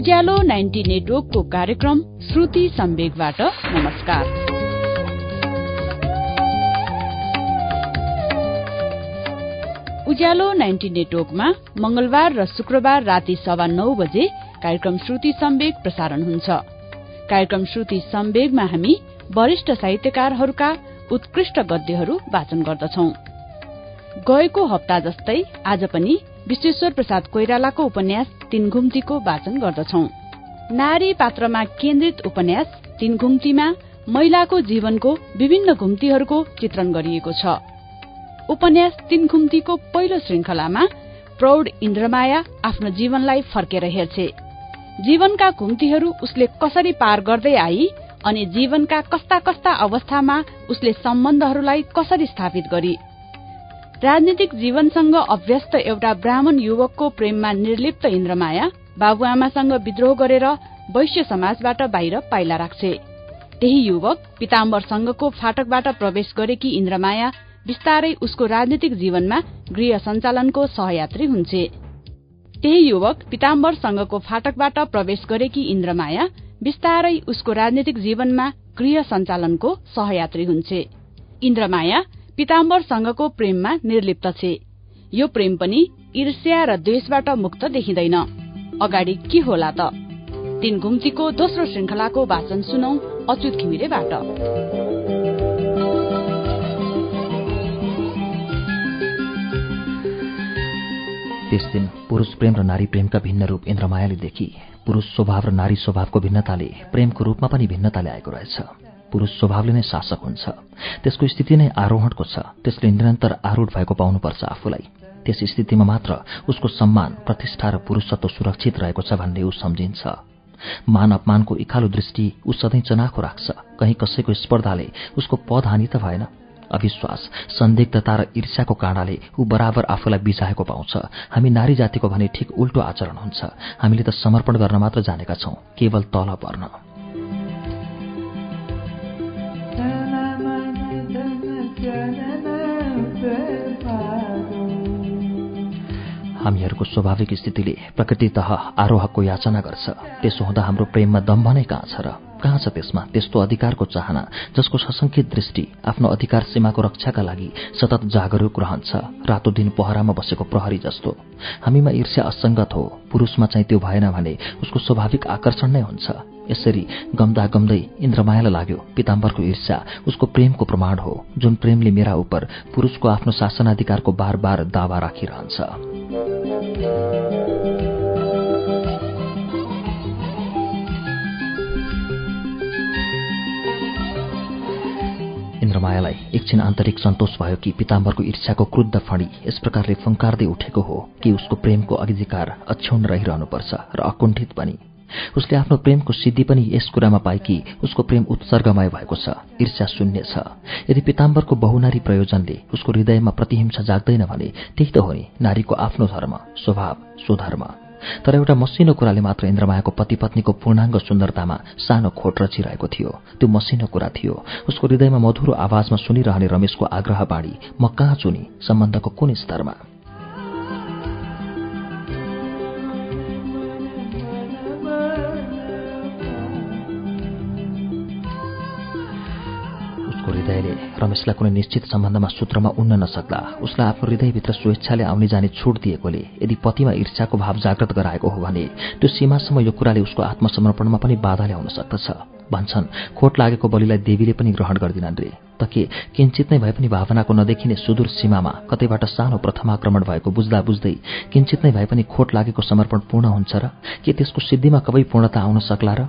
उज्यालो ninety नेटवर्कको कार्यक्रम श्रुति सम्वेगबाट नमस्कार। उज्यालो नाइन्टी नेटवर्कमा मंगलबार र शुक्रबार राति सवा नौ बजे कार्यक्रम श्रुति सम्वेग प्रसारण हुन्छ। कार्यक्रम श्रुति सम्वेगमा हामी वरिष्ठ साहित्यकारहरूका उत्कृष्ट गद्यहरू वाचन गर्दछौ। गएको हप्ता जस्तै आज पनि विश्वेश्वर प्रसाद कोइरालाको उपन्यास तीन घुम्तीको वाचन गर्दछौ। नारी पात्रमा केन्द्रित उपन्यास तीन घुम्तीमा महिलाको जीवनको विभिन्न घुम्तीहरूको चित्रण गरिएको छ। उपन्यास तीन घुम्तीको पहिलो श्रृंखलामा प्रौढ इन्द्रमाया आफ्नो जीवनलाई फर्केर हेर्छे। जीवनका घुम्तीहरू उसले कसरी पार गर्दै आई अनि जीवनका कस्ता कस्ता अवस्थामा उसले सम्बन्धहरूलाई कसरी स्थापित गरी राजनीतिक जीवनसँग अभ्यस्त एउटा ब्राह्मण युवकको प्रेममा निर्लिप्त इन्द्रमाया बाबुआमासँग विद्रोह गरेर वैश्य समाजबाट बाहिर पाइला राख्छे। त्यही युवक पिताम्बरसँगको फाटकबाट प्रवेश गरेकी इन्द्रमाया बिस्तारै उसको राजनीतिक जीवनमा गृह सञ्चालनको सहयात्री हुन्छे। त्यही युवक पिताम्बरसँगको फाटकबाट प्रवेश गरेकी इन्द्रमाया बिस्तारै उसको राजनीतिक जीवनमा गृह सञ्चालनको सहयात्री हुन्छे। इन्द्रमाया पिताम्बरसँगको प्रेममा निर्लिप्त छे। यो प्रेम पनि ईर्ष्या र द्वेषबाट मुक्त देखिँदैन। अगाडि के होला त? तीन घुम्तीको दोस्रो श्रृंखलाको वाचन सुनौ अच्युत घिमिरेबाट। त्यस दिन पुरुष प्रेम र नारी प्रेमका भिन्न रूप इन्द्रमायाले देखि। पुरुष स्वभाव र नारी स्वभावको भिन्नताले प्रेमको रूपमा पनि भिन्नता ल्याएको रहेछ। पुरुष स्वभावले नै शासक हुन्छ। त्यसको स्थिति नै आरोहणको छ। त्यसले निरन्तर आरूढ भएको पाउनुपर्छ आफूलाई। त्यस स्थितिमा मात्र उसको सम्मान प्रतिष्ठा र पुरुषत्व सुरक्षित रहेको छ भन्ने ऊ सम्झिन्छ। मान अपमानको इखालो दृष्टि ऊ सधैँ चनाखो राख्छ। कहीँ कसैको स्पर्धाले उसको पद हानि त भएन। अविश्वास सन्दिग्धता र ईर्ष्याको काँडाले ऊ बराबर आफूलाई बिचाएको पाउँछ। हामी नारी जातिको भने ठिक उल्टो आचरण हुन्छ। हामीले त समर्पण गर्न मात्र जानेका छौं। केवल तल पर्न। हामीहरूको स्वाभाविक स्थितिले प्रकृतित आरोहकको याचना गर्छ। त्यसो हुँदा हाम्रो प्रेममा दम्भ नै कहाँ छ र कहाँ छ त्यसमा त्यस्तो अधिकारको चाहना जसको सशंकित दृष्टि आफ्नो अधिकार सीमाको रक्षाका लागि सतत जागरूक रहन्छ। रातो दिन पहरामा बसेको प्रहरी जस्तो। हामीमा ईर्ष्या असंगत हो। पुरुषमा चाहिँ त्यो भएन भने उसको स्वाभाविक आकर्षण नै हुन्छ। यसरी गम्दा गम्दै इन्द्रमायालाई लाग्यो पिताम्बरको ईर्ष्या उसको प्रेमको प्रमाण हो। जुन प्रेमले मेरा उप पुरुषको आफ्नो शासनाधिकारको बार बार दावा राखिरहन्छ। इन्द्रमायालाई एकछिन आन्तरिक सन्तोष भयो कि पिताम्बरको ईर्ष्याको क्रुद्ध फणी यस प्रकारले फङ्कार्दै उठेको हो कि उसको प्रेमको अधिकार अक्षुण रहिरहनुपर्छ र अकुण्ठित पनि उसले आफ्नो प्रेमको सिद्धि पनि यस कुरामा पाए कि उसको प्रेम उत्सर्गमय भएको छ ईर्ष्या शून्य छ। यदि पिताम्बरको बहुनारी प्रयोजनले उसको हृदयमा प्रतिहिंसा जाग्दैन भने त्यही त हो नि नारीको आफ्नो धर्म स्वभाव स्वधर्म। तर एउटा मसिनो कुराले मात्र इन्द्रमायाको पति पत्नीको पूर्णाङ्ग सुन्दरतामा सानो खोट रचिरहेको थियो। त्यो मसिनो कुरा थियो। उसको हृदयमा मधुरो आवाजमा सुनिरहने रमेशको आग्रह बाणी म कहाँ चुनी सम्बन्धको कुन स्तरमा? रमेशलाई कुनै निश्चित सम्बन्धमा सूत्रमा उन्न नसक्दा उसलाई आफ्नो हृदयभित्र स्वेच्छाले आउने जाने छुट दिएकोले यदि पतिमा ईर्ष्याको भाव जागृत गराएको हो भने त्यो सीमासम्म यो कुराले उसको आत्मसमर्पणमा पनि बाधा ल्याउन सक्दछ। भन्छन् खोट लागेको बलिलाई देवीले पनि ग्रहण गर्दिनन् रे। त के किञ्चित नै भए पनि भावनाको नदेखिने सुदूर सीमामा कतैबाट सानो प्रथमाक्रमण भएको बुझ्दा बुझ्दै किञ्चित नै भए पनि खोट लागेको समर्पण पूर्ण हुन्छ र? के त्यसको सिद्धिमा कबै पूर्णता आउन सक्ला र?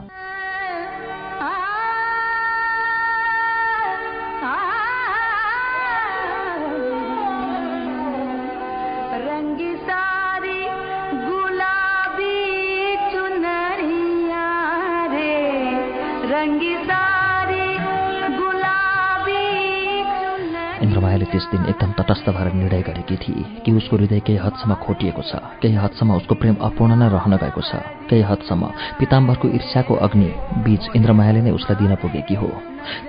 तटस्थ भएर निर्णय गरेकी थिए कि उसको हृदय केही हदसम्म खोटिएको छ केही हदसम्म उसको प्रेम अपूर्ण नै रहन गएको छ केही हदसम्म पिताम्बरको ईर्ष्याको अग्नि बीच इन्द्रमायाले नै उसलाई दिन पुगेकी हो।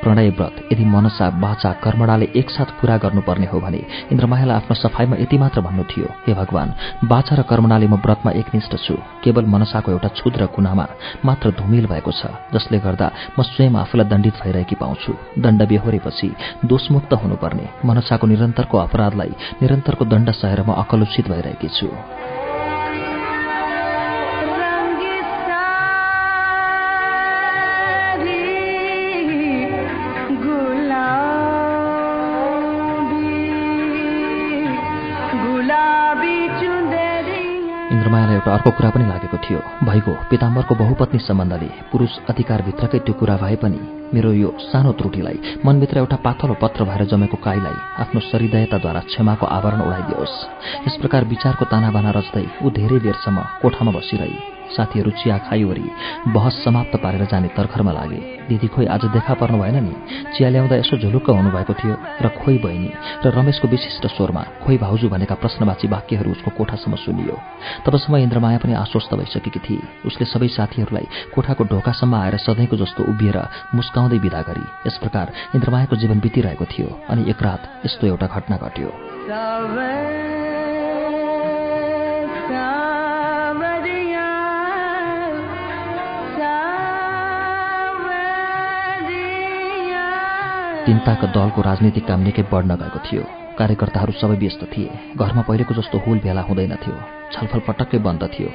प्रणय व्रत यदि मनसा बाचा कर्मणाले एकसाथ पूरा गर्नुपर्ने हो भने इन्द्रमायालाई आफ्नो सफाइमा यति मात्र भन्नु थियो हे भगवान बाचा र कर्मणाले म व्रतमा एकनिष्ठ छु। केवल मनसाको एउटा क्षुद्र कुनामा मात्र धुमिल भएको छ जसले गर्दा म स्वयं आफूलाई दण्डित भइरहेकी पाउँछु। दण्ड बेहोरेपछि दोषमुक्त हुनुपर्ने। मनसाको निरन्तरको अपराधलाई निरन्तरको दण्ड सहेर म अकलुषित भइरहेकी छु। अर्को कुरा पनि लागेको थियो। भइगयो पिताम्बरको बहुपत्नी सम्बन्धले पुरुष अधिकारभित्रकै त्यो कुरा भए पनि मेरो यो सानो त्रुटिलाई मनभित्र एउटा पातलो पत्र भएर जमेको काईलाई आफ्नो शरीदयताद्वारा क्षमाको आवरण उडाइदियोस्। यस प्रकार विचारको तानाबाना रच्दै ऊ धेरै बेरसम्म कोठामा बसिरही। साथीहरू चिया खाइवरी बहस समाप्त पारेर जाने तर्खरमा लागे। दिदी खोइ आज देखा पर्नु भएन नि? चिया ल्याउँदा यसो झुलुक्क हुनुभएको थियो र खोइ बहिनी र रमेशको विशिष्ट स्वरमा खोइ भाउजू भनेका प्रश्नवाची वाक्यहरू उसको कोठासम्म सुनियो। तबसम्म इन्द्रमाया पनि आश्वस्त भइसकेकी थिए। उसले सबै साथीहरूलाई कोठाको ढोकासम्म आएर सधैँको जस्तो उभिएर मुस्काउँदै विदा गरी। यस प्रकार इन्द्रमायाको जीवन बितिरहेको थियो अनि एक रात यस्तो एउटा घटना घट्यो। तिनताका दलको राजनीतिक काम निकै बढ्न गएको थियो। कार्यकर्ताहरू सबै व्यस्त थिए। घरमा पहिलेको जस्तो हुल भेला हुँदैनथ्यो छलफल पटक्कै बन्द थियो।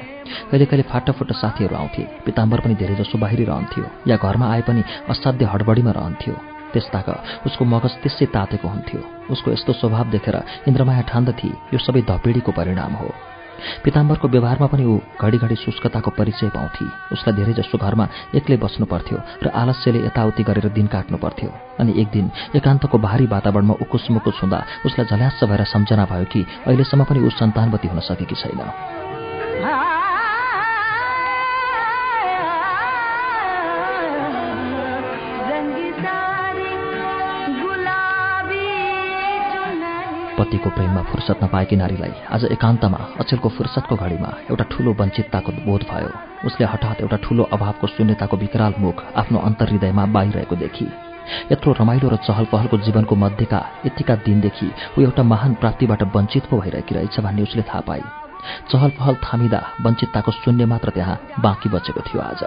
कहिले कहिले फाटाफुट्टा साथीहरू आउँथे। पिताम्बर पनि धेरै जसो बाहिरी रहन्थ्यो। या घरमा आए पनि असाध्य हडबडीमा रहन्थ्यो। त्यसताक उसको मगज त्यसै तातेको हुन्थ्यो। उसको यस्तो स्वभाव देखेर इन्द्रमाया ठान्दथे यो सबै धपेडीको परिणाम हो। पिताम्बरको व्यवहारमा पनि ऊ घडिघडी शुष्कताको परिचय पाउँथे। उसलाई धेरै जसो घरमा एक्लै बस्नु पर्थ्यो र आलस्यले यताउति गरेर दिन काट्नु पर्थ्यो। अनि एक दिन एकान्तको भारी वातावरणमा उकुस मुकुस हुँदा उसलाई झल्यास भएर सम्झना भयो कि अहिलेसम्म पनि ऊ सन्तानवती हुन सकेकी छैन। पतिको प्रेममा फुर्सद नपाएकी नारीलाई आज एकान्तमा अचेलको फुर्सदको घडीमा एउटा ठूलो वञ्चितताको बोध भयो। उसले हठात एउटा ठूलो अभावको शून्यताको विकराल मुख आफ्नो अन्तर्हृदयमा बाहिरहेको देखि। यत्रो रमाइलो र चहल पहलको जीवनको मध्येका यतिका दिनदेखि ऊ एउटा महान प्राप्तिबाट वञ्चित पो भइरहेकी रहेछ भन्ने उसले थाहा पाए। चहल पहल थामिँदा वञ्चितताको शून्य मात्र त्यहाँ बाँकी बचेको थियो आज।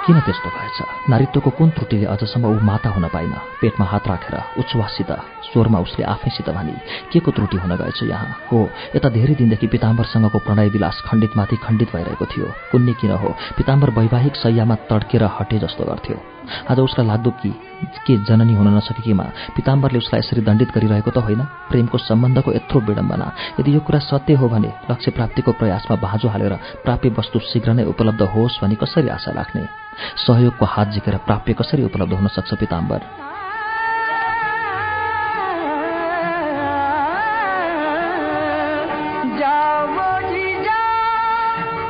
किन त्यस्तो भएछ? नारीत्वको कुन त्रुटिले अझसम्म ऊ माता हुन पाइन? पेटमा हात राखेर उच्छ्वाससित स्वरमा उसले आफैसित भने के को त्रुटि हुन गएछ यहाँ? हो यता धेरै दिनदेखि पिताम्बरसँगको प्रणय विलास खण्डितमाथि खण्डित भइरहेको थियो। कुन्ने किन हो? पिताम्बर वैवाहिक सयमा तड्केर हटे जस्तो गर्थ्यो। आज उसलाई लाग्दो कि के जननी हुन नसकेकीमा पिताम्बरले उसलाई यसरी दण्डित गरिरहेको त होइन? प्रेमको सम्बन्धको यत्रो विडम्बना। यदि यो कुरा सत्य हो भने लक्ष्य प्राप्तिको प्रयासमा बाँझो हालेर प्राप्य वस्तु शीघ्र नै उपलब्ध होस् भनी कसरी आशा राख्ने? सहयोगको हात झिकेर प्राप्य कसरी उपलब्ध हुन सक्छ पिताम्बर?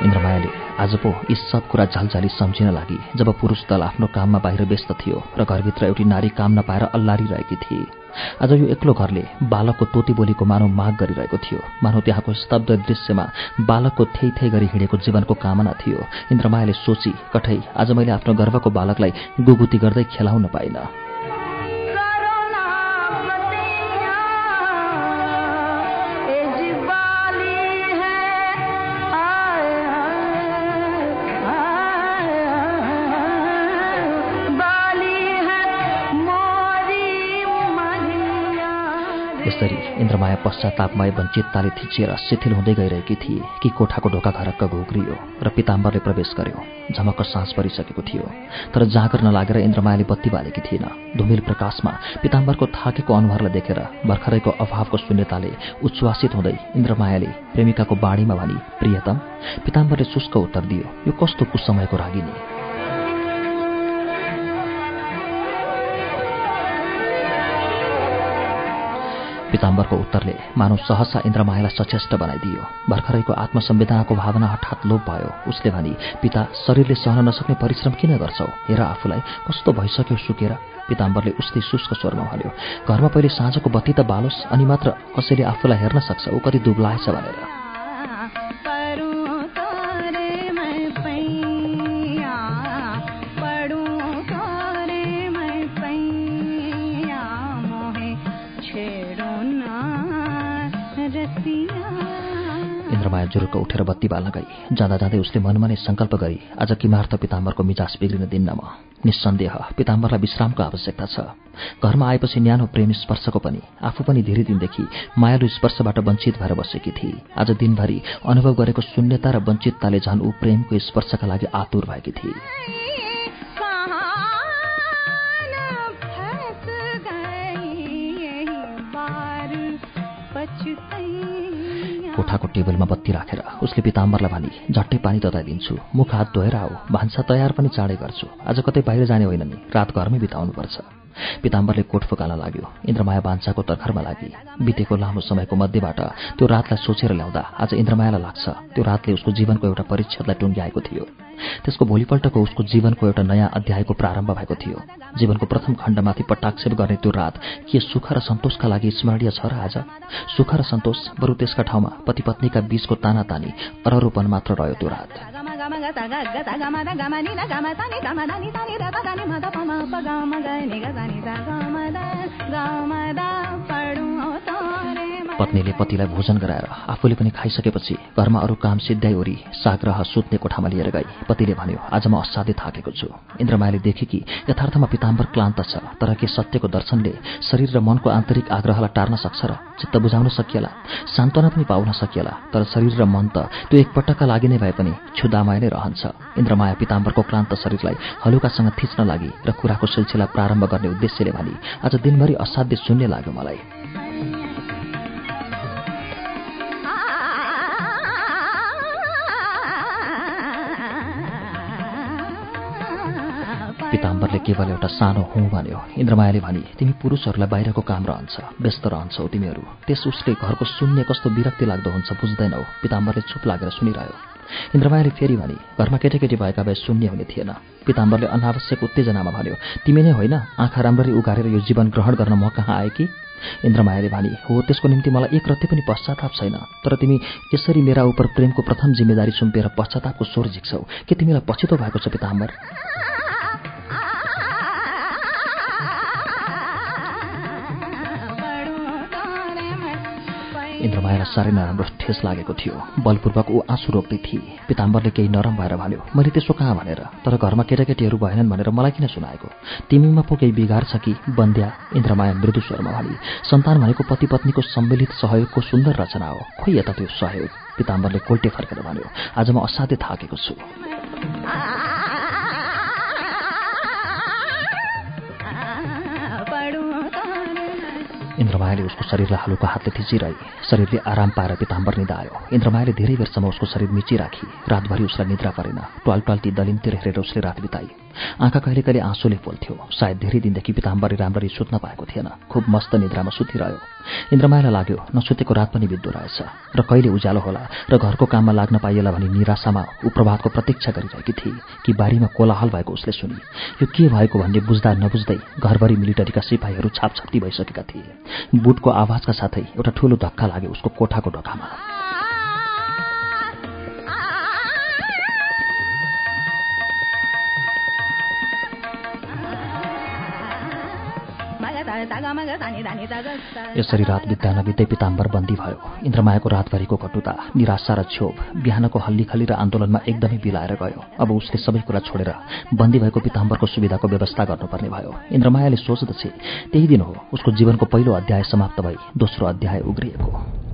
इन्द्रमायाले आज पो यी सब कुरा झालझाली सम्झिन लागि जब पुरुष दल आफ्नो काममा बाहिर व्यस्त थियो र घरभित्र एउटी नारी काम नपाएर अल्लारिरहेकी थिए। आज यो एक्लो घरले बालकको तोती बोलीको मानव माग गरिरहेको थियो। मानव त्यहाँको स्तब्ध दृश्यमा बालकको थै थै गरी हिँडेको जीवनको कामना थियो। इन्द्रमायाले सोची कठै आज मैले आफ्नो गर्वको बालकलाई गुगुती गर्दै खेलाउन पाइनँ। यसरी इन्द्रमाया पश्चातापमय वञ्चितताले थिचिएर शिथिल हुँदै गइरहेकी थिए कि कोठाको ढोका घरक्क घुग्रियो र पिताम्बरले प्रवेश गर्यो। झमक्क सास परिसकेको थियो तर जाँगर नलागेर इन्द्रमायाले बत्ती बालेकी थिएन। धुमिल प्रकाशमा पिताम्बरको थाकेको अनुहारलाई देखेर भर्खरैको अभावको शून्यताले उच्छ्वासित हुँदै इन्द्रमायाले प्रेमिकाको बाणीमा भनी प्रियतम पिताम्बरले शुष्क उत्तर दियो। यो कस्तो कुसमयको रागिनी? पिताम्बरको उत्तरले मानव सहसा इन्द्रमायालाई सचेष्ट बनाइदियो। भर्खरैको आत्मसंवेदनाको भावना हठात लोप भयो। उसले भनी पिता शरीरले सहन नसक्ने परिश्रम किन गर्छौ? हेर आफूलाई कस्तो भइसक्यो सुकेर? पिताम्बरले उस्तै शुष्क स्वरमा भन्यो घरमा पहिले साँझको बत्ती त बालोस् अनि मात्र कसैले आफूलाई हेर्न सक्छ ऊ कति दुब्लाएछ भनेर। इन्द्रमाया जुरुक्क उठेर बत्ती बाल्न गई। जाँदा जाँदै उसले मनमा नै सङ्कल्प गरी आज किमार्थ पिताम्बरको मिजास बिग्रिन दिन्न म। निस्सन्देह पिताम्बरलाई विश्रामको आवश्यकता छ। घरमा आएपछि न्यानो प्रेम स्पर्शको पनि आफू पनि धेरै दिनदेखि मायालु स्पर्शबाट वञ्चित भएर बसेकी थिए आज दिनभरि अनुभव गरेको शून्यता र वञ्चितताले झन् ऊ प्रेमको स्पर्शका लागि आतुर भएकी थिए कोठाको टेबलमा बत्ती राखेर उसले पिताम्बरलाई भनी झट्टै पानी तताइदिन्छु। मुख हात धोएर आऊ। भान्सा तयार पनि चाँडै गर्छु। आज कतै बाहिर जाने होइन नि। रात घरमै बिताउनुपर्छ। पिताम्बरले कोट फुकाल्न लाग्यो इन्द्रमाया भान्साको तर्खरमा लागि बितेको लामो समयको मध्येबाट त्यो रातलाई सोचेर ल्याउँदा आज इन्द्रमायालाई लाग्छ त्यो रातले उसको जीवनको एउटा परिच्छेदलाई टुङ्ग्याएको थियो त्यसको भोलिपल्टको उसको जीवनको एउटा नयाँ अध्यायको प्रारम्भ भएको थियो जीवनको प्रथम खण्डमाथि पट्टाक्षेप गर्ने त्यो रात के सुख र सन्तोषका लागि स्मरणीय छ र आज सुख र सन्तोष बरु त्यसका ठाउँमा पति पत्नीका बीचको तानातानी अररूपन मात्र रह्यो त्यो रात म पत्नीले पतिलाई भोजन गराएर आफूले पनि खाइसकेपछि घरमा अरू काम सिद्ध्याइवरी साग्रह सुत्ने कोठामा लिएर गई। पतिले भन्यो आज म असाध्यै थाकेको छु। इन्द्रमायाले देखे कि यथार्थमा पिताम्बर क्लान्त छ तर के सत्यको दर्शनले शरीर र मनको आन्तरिक आग्रहलाई टार्न सक्छ र चित्त बुझाउन सकिएला? सान्त्वना पनि पाउन सकिएला तर शरीर र मन त त्यो एकपटकका लागि नै भए पनि क्षुदामय नै रहन्छ। इन्द्रमाया पिताम्बरको क्लान्त शरीरलाई हलुकासँग थिच्न लागि र कुराको सिलसिला प्रारम्भ गर्ने उद्देश्यले भनी आज दिनभरि असाध्य शून्य लाग्यो मलाई। पिताम्बरले केवल एउटा सानो हुँ भन्यो। इन्द्रमायाले भने तिमी पुरुषहरूलाई बाहिरको काम रहन्छ व्यस्त रहन्छौ तिमीहरू। त्यस उसले घरको शून्य कस्तो विरक्ति लाग्दो हुन्छ बुझ्दैनौ पिताम्बरले चुप लागेर सुनिरह्यो। इन्द्रमायाले फेरि भने घरमा केटाकेटी भएका भए शून्य हुने थिएन पिताम्बरले अनावश्यक उत्तेजनामा भन्यो तिमी नै होइन आँखा राम्ररी उगारेर यो जीवन ग्रहण गर्न म कहाँ आए कि इन्द्रमायाले भने हो त्यसको निम्ति मलाई एक रत्ती पनि पश्चाताप छैन। तर तिमी यसरी मेरा उप प्रेमको प्रथम जिम्मेदारी सुम्पिएर पश्चातापको स्वर झिक्छौ। के तिमीलाई पछितो भएको छ पिताम्बर? इन्द्रमायालाई साह्रै नराम्रो ठेस लागेको थियो। बलपूर्वक ऊ आँसु रोक्दै थिए। पिताम्बरले केही नरम भएर भन्यो मैले त्यसो कहाँ भनेर? तर घरमा केटाकेटीहरू भएनन् भनेर मलाई किन सुनाएको? तिमीमा पो केही बिगार छ कि बन्द्या इन्द्रमाया मृदु स्वरमा भने सन्तान भनेको पति पत्नीको सम्मिलित सहयोगको सुन्दर रचना हो। खोइ यता त्यो सहयोग पिताम्बरले कोल्टे फर्केर भन्यो आज म असाध्यै थाकेको छु। इन्द्रमायाले उसको शरीरलाई हलुको हातले थिचिरहे शरीरले आराम पाएर पिताम्बर निदा आयो इन्द्रमायाले धेरै बेरसम्म उसको शरीर मिचिराखी। रातभरि उसलाई निद्रा परेन। ट्वाल ती दलिमतिर हेरेर उसले रात बिताई। आँखा कहिले कहिले आँसुले पोल्थ्यो सायद धेरै दिनदेखि पिताम्बरी राम्ररी सुत्न पाएको थिएन। खुब मस्त निद्रामा सुतिरह्यो। इन्द्रमायालाई लाग्यो नसुतेको रात पनि बित्दो रहेछ। र कहिले उज्यालो होला र घरको काममा लाग्न पाइएला भनी निराशामा प्रभातको प्रतीक्षा गरिरहेकी थिए कि बारीमा कोलाहल भएको उसले सुनि। यो के भएको भन्ने बुझ्दा नबुझ्दै घरभरि मिलिटरीका सिपाहीहरू छापछाप्ती भइसकेका थिए। बुटको आवाजका साथै एउटा ठूलो धक्का लाग्यो उसको कोठाको ढोकामा। यसरी रात बित्दा नबित्दै पिताम्बर बन्दी भयो। इन्द्रमायाको रातभरिको कटुता निराशा र क्षोभ बिहानको हल्लीखल्ली र आन्दोलनमा एकदमै बिलाएर गयो। अब उसले सबै कुरा छोडेर बन्दी भएको पिताम्बरको सुविधाको व्यवस्था गर्नुपर्ने भयो। इन्द्रमायाले सोच्दछ त्यही दिन हो उसको जीवनको पहिलो अध्याय समाप्त भई दोस्रो अध्याय उग्रिएको।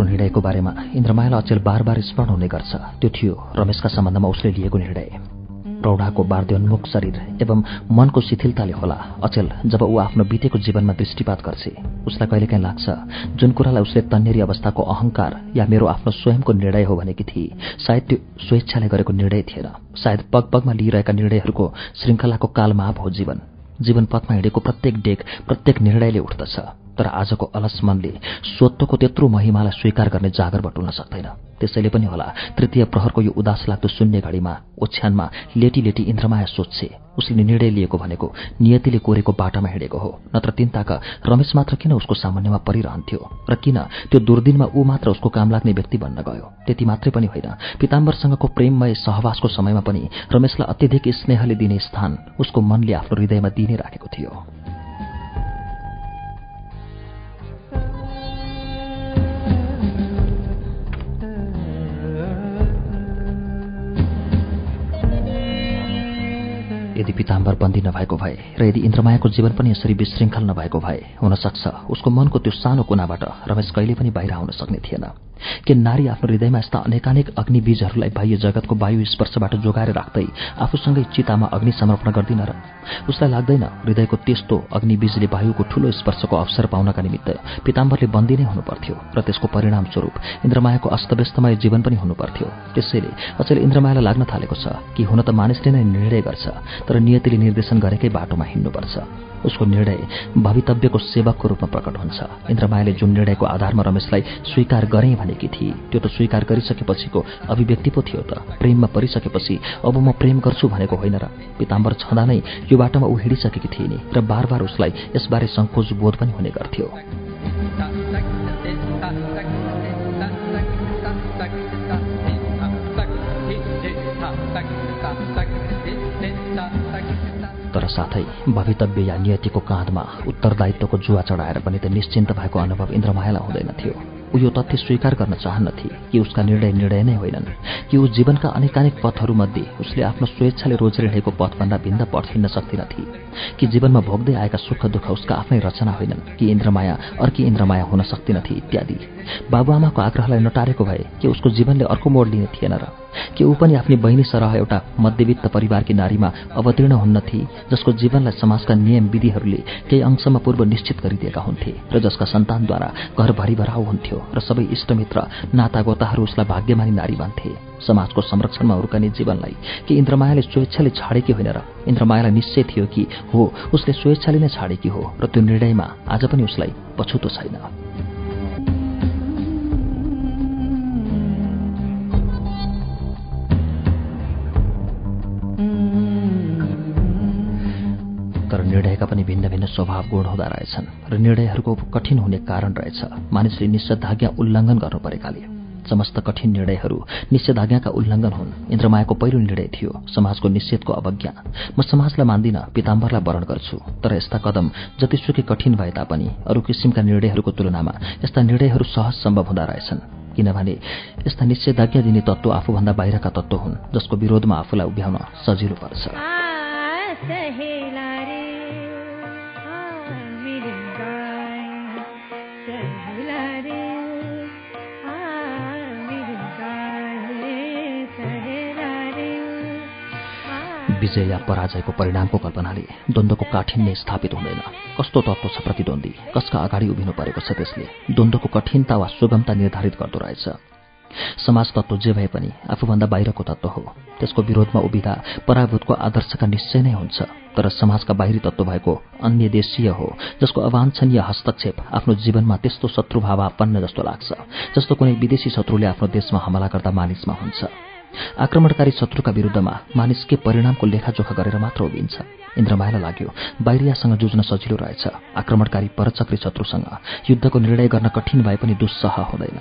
दोस्रो निर्णयको बारेमा इन्द्रमायालाई अचेल बार बार स्मरण हुने गर्छ। त्यो थियो रमेशका सम्बन्धमा उसले लिएको निर्णय। प्रौढाको बार्द्योन्मुख शरीर एवं मनको शिथिलताले होला। अचेल जब ऊ आफ्नो बितेको जीवनमा दृष्टिपात गर्छ उसलाई कहिलेकाहीँ लाग्छ जुन कुरालाई उसले तन्नेरी अवस्थाको अहंकार या मेरो आफ्नो स्वयंको निर्णय हो भनेकी थिए सायद त्यो स्वेच्छाले गरेको निर्णय थिएन। सायद पग पगमा लिइरहेका निर्णयहरूको श्रृङ्खलाको कालमाप हो जीवन। जीवन पथमा हिँडेको प्रत्येक डेक प्रत्येक निर्णयले उठ्दछ। तर आजको अलस मनले स्वत्वको त्यत्रो महिमालाई स्वीकार गर्ने जागर बटुल्न सक्दैन। त्यसैले पनि होला तृतीय प्रहरको यो उदास लाग्दो शून्य घडीमा ओछ्यानमा लेटी लेटी इन्द्रमाया सोध्छे उसले निर्णय लिएको भनेको नियतिले कोरेको बाटामा हिँडेको हो नत्र तिनताका रमेश मात्र किन उसको सामान्यमा परिरहन्थ्यो? र किन त्यो दुर्दिनमा ऊ मात्र उसको काम लाग्ने व्यक्ति बन्न गयो? त्यति मात्रै पनि होइन। पिताम्बरसँगको प्रेममय सहवासको समयमा पनि रमेशलाई अत्यधिक स्नेहले दिने स्थान उसको मनले आफ्नो हृदयमा दिने राखेको थियो। यदि पिताम्बर बन्दी नभएको भए र यदि इन्द्रमायाको जीवन पनि यसरी विशृङ्खल नभएको भए हुन सक्छ उसको मनको त्यो सानो कुनाबाट रमेश कहिले पनि बाहिर आउन सक्ने थिएन। कि नारी आफ्नो हृदयमा यस्ता अनेकानेक अग्निबीजहरूलाई बाह्य जगतको वायु स्पर्शबाट जोगाएर राख्दै आफूसँगै चितामा अग्नि समर्पण गर्दिन र उसलाई लाग्दैन हृदयको त्यस्तो अग्निबीजले वायुको ठूलो स्पर्शको अवसर पाउनका निमित्त पिताम्बरले बन्दी नै हुनुपर्थ्यो र त्यसको परिणामस्वरूप इन्द्रमायाको अस्तव्यस्तमय जीवन पनि हुनुपर्थ्यो। त्यसैले अचेल इन्द्रमायालाई लाग्न थालेको छ कि हुन त मानिसले नै निर्णय गर्छ तर नियतिले निर्देशन गरेकै बाटोमा हिँड्नुपर्छ। उसको निर्णय भवितव्यको सेवकको रूपमा प्रकट हुन्छ। इन्द्रमायाले जुन निर्णयको आधारमा रमेशलाई स्वीकार गरेँ भनेकी थिए त्यो त स्वीकार गरिसकेपछिको अभिव्यक्ति पो थियो त। प्रेममा परिसकेपछि अब म प्रेम गर्छु भनेको होइन र पिताम्बर छँदा नै यो बाटोमा ऊ हिँडिसकेकी थिए नि र बार बार उसलाई यसबारे सङ्कोच बोध पनि हुने गर्थ्यो। तर साथै भवितव्य या नियतिको काँधमा उत्तरदायित्वको जुवा चढाएर पनि त निश्चिन्त भएको अनुभव इन्द्रमायालाई हुँदैनथ्यो ऊ यो तथ्य स्वीकार गर्न चाहन्नथे कि उसका निर्णय निर्णय नै होइनन् कि ऊ जीवनका अनेकानेक पथहरूमध्ये उसले आफ्नो स्वेच्छाले रोजिरहेको पथभन्दा भिन्न पथ हिँड्न सक्दिनथे कि जीवनमा भोग्दै आएका सुख दुःख उसका आफ्नै रचना होइनन् कि इन्द्रमाया अर्की इन्द्रमाया हुन सक्दिनथे इत्यादि। बाबुआमाको आग्रहलाई नटारेको भए कि उसको जीवनले अर्को मोड लिने थिएन र कि ऊ पनि आफ्नी बहिनी सरह एउटा मध्यवित्त परिवारकी नारीमा अवतीर्ण हुन्न थिए जसको जीवनलाई समाजका नियम विधिहरूले केही अंशमा पूर्व निश्चित गरिदिएका हुन्थे र जसका सन्तानद्वारा घर भरिभराउ हुन्थ्यो। र सबै इष्टमित्र नातागोताहरू उसलाई भाग्यमानी नारी भन्थे। समाजको संरक्षणमा हुर्कने जीवनलाई कि इन्द्रमायाले स्वेच्छाले छाडेकी होइन र इन्द्रमायालाई निश्चय थियो कि हो उसले स्वेच्छाले नै छाडेकी हो र त्यो निर्णयमा आज पनि उसलाई पछुतो छैन। तर निर्णयका पनि भिन्न भिन्न स्वभाव गुण हुँदा रहेछन् र निर्णयहरूको कठिन हुने कारण रहेछ। मानिसले निषेधाज्ञा उल्लङ्घन गर्नु परेकाले। समस्त कठिन निर्णयहरू निषेधाज्ञाका उल्लङ्घन हुन्। इन्द्रमायाको पहिलो निर्णय थियो समाजको निषेधको अवज्ञा। म समाजलाई मान्दिन पिताम्बरलाई वरण गर्छु। तर यस्ता कदम जतिसुकै कठिन भए तापनि अरू किसिमका निर्णयहरूको तुलनामा यस्ता निर्णयहरू सहज सम्भव हुँदा रहेछन्। किनभने यस्ता निषेधाज्ञा दिने तत्त्व आफूभन्दा बाहिरका तत्त्व हुन् जसको विरोधमा आफूलाई उभ्याउन सजिलो पर्छ। विजय या पराजयको परिणामको कल्पनाले द्वन्द्वको काठिन्य स्थापित हुँदैन। कस्तो तत्त्व छ प्रतिद्वन्दी कसका अगाडि उभिनु परेको छ त्यसले? द्वन्द्वको कठिनता वा सुगमता निर्धारित गर्दो रहेछ। समाज तत्त्व जे भए पनि आफूभन्दा बाहिरको तत्त्व हो। त्यसको विरोधमा उभिँदा पराभूतको आदर्शका निश्चय नै हुन्छ। तर समाजका बाहिरी तत्त्व भएको अन्य देशीय हो जसको अवान्छनीय हस्तक्षेप आफ्नो जीवनमा त्यस्तो शत्रुभावापन्न जस्तो लाग्छ जस्तो कुनै विदेशी शत्रुले आफ्नो देशमा हमला गर्दा मानिसमा हुन्छ। आक्रमणकारी शत्रुका विरुद्धमा मानिस के परिणामको लेखाजोखा गरेर मात्र उभिन्छ। इन्द्रमायालाई लाग्यो बाहिरियासँग जुझ्न सजिलो रहेछ। आक्रमणकारी परचक्री शत्रुसँग युद्धको निर्णय गर्न कठिन भए पनि दुस्सह हुँदैन।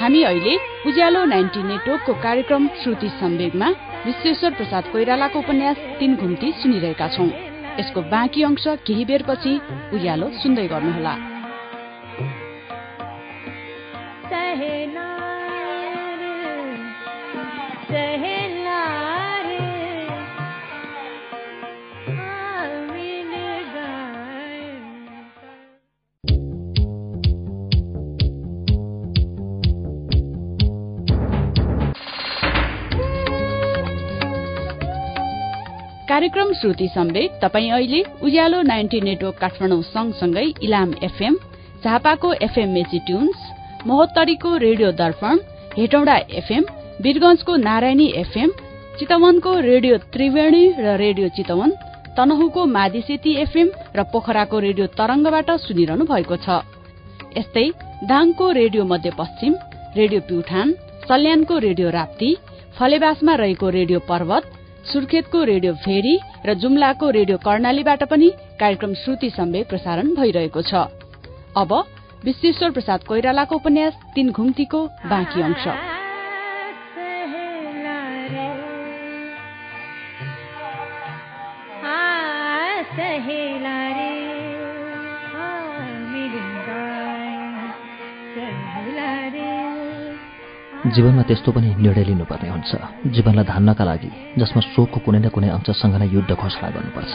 हामी अहिले उज्यालो नाइन्टी नेटवर्कको कार्यक्रम श्रुति सम्वेगमा विश्वेश्वर प्रसाद कोइरालाको उपन्यास तीन घुम्ती सुनिरहेका छौं। यसको बाँकी अंश केही बेरपछि उज्यालो सुन्दै गर्नुहोला। कार्यक्रम श्रुति सम्वेक तपाईँ अहिले उज्यालो नाइन्टी नेटवर्क काठमाडौँ सँगसँगै इलाम एफएम झापाको एफएम मेची ट्युन्स महोत्तरीको रेडियो दर्पण हेटौडा एफएम वीरगंजको नारायणी एफएम चितवनको रेडियो त्रिवेणी र रेडियो चितवन तनहुको मादिसेती एफएम र पोखराको रेडियो तरंगबाट सुनिरहनु भएको छ। यस्तै दाङको रेडियो मध्यपश्चिम रेडियो प्युठान सल्यानको रेडियो राप्ती फलेबासमा रहेको रेडियो पर्वत सुर्खेतको रेडियो भेरी र जुम्लाको रेडियो कर्णालीबाट पनि कार्यक्रम श्रुति सम्वेक प्रसारण भइरहेको छ। अब विश्वेश्वर प्रसाद कोइरालाको उपन्यास तीन घुम्तीको बाँकी अंश। जीवनमा त्यस्तो पनि निर्णय लिनुपर्ने हुन्छ। जीवनलाई धान्नका लागि जसमा शोकको कुनै न कुनै अंशसँग नै युद्ध घोषणा गर्नुपर्छ।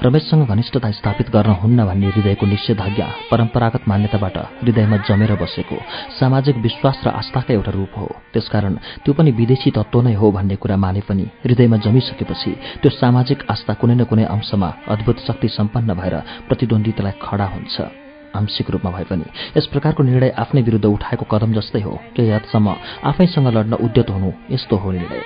रमेशसँग घनिष्ठता स्थापित गर्न हुन्न भन्ने हृदयको निषेधाज्ञा परम्परागत मान्यताबाट हृदयमा जमेर बसेको सामाजिक विश्वास र आस्थाका एउटा रूप हो। त्यसकारण त्यो पनि विदेशी तत्व नै हो भन्ने कुरा माने पनि हृदयमा जमिसकेपछि त्यो सामाजिक आस्था कुनै न कुनै अंशमा अद्भुत शक्ति सम्पन्न भएर प्रतिद्वन्दितालाई खडा हुन्छ। आंशिक रूपमा भए पनि यस प्रकारको निर्णय आफ्नै विरुद्ध उठाएको कदम जस्तै हो। केही हदसम्म आफैसँग लड्न उद्यत हुनु यस्तो हो निर्णय।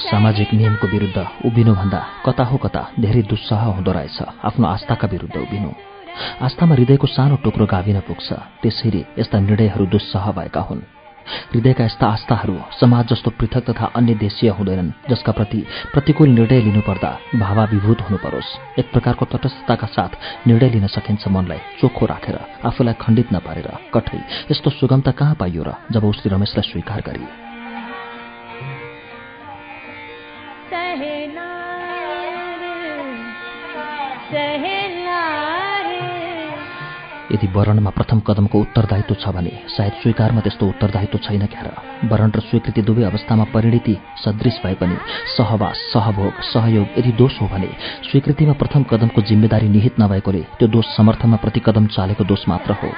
सामाजिक नियमको विरुद्ध उभिनुभन्दा कता हो कता धेरै दुस्सह हुँदो रहेछ। आफ्नो आस्थाका विरुद्ध उभिनु। आस्थामा हृदयको सानो टुक्रो गाभिन पुग्छ। त्यसरी यस्ता निर्णयहरू दुस्सह भएका हुन्। हृदयका यस्ता आस्थाहरू समाज जस्तो पृथक तथा अन्य देशीय हुँदैनन् जसका प्रति प्रतिकूल निर्णय लिनुपर्दा भावाभिभूत हुनु परोस् एक प्रकारको तटस्थताका साथ निर्णय लिन सकिन्छ मनलाई चोखो राखेर आफूलाई खण्डित नपारेर कठै यस्तो सुगमता कहाँ पाइयो र जब उसले रमेशलाई स्वीकार गरी यदि वरणमा प्रथम कदमको उत्तरदायित्व छ भने सायद स्वीकारमा त्यस्तो उत्तरदायित्व छैन क्यार। वरण र स्वीकृति दुवै अवस्थामा परिणति सदृश भए पनि सहवास सहभोग सहयोग यदि दोष हो भने स्वीकृतिमा प्रथम कदमको जिम्मेदारी निहित नभएकोले त्यो दोष समर्थनमा प्रति कदम चालेको दोष मात्र हो।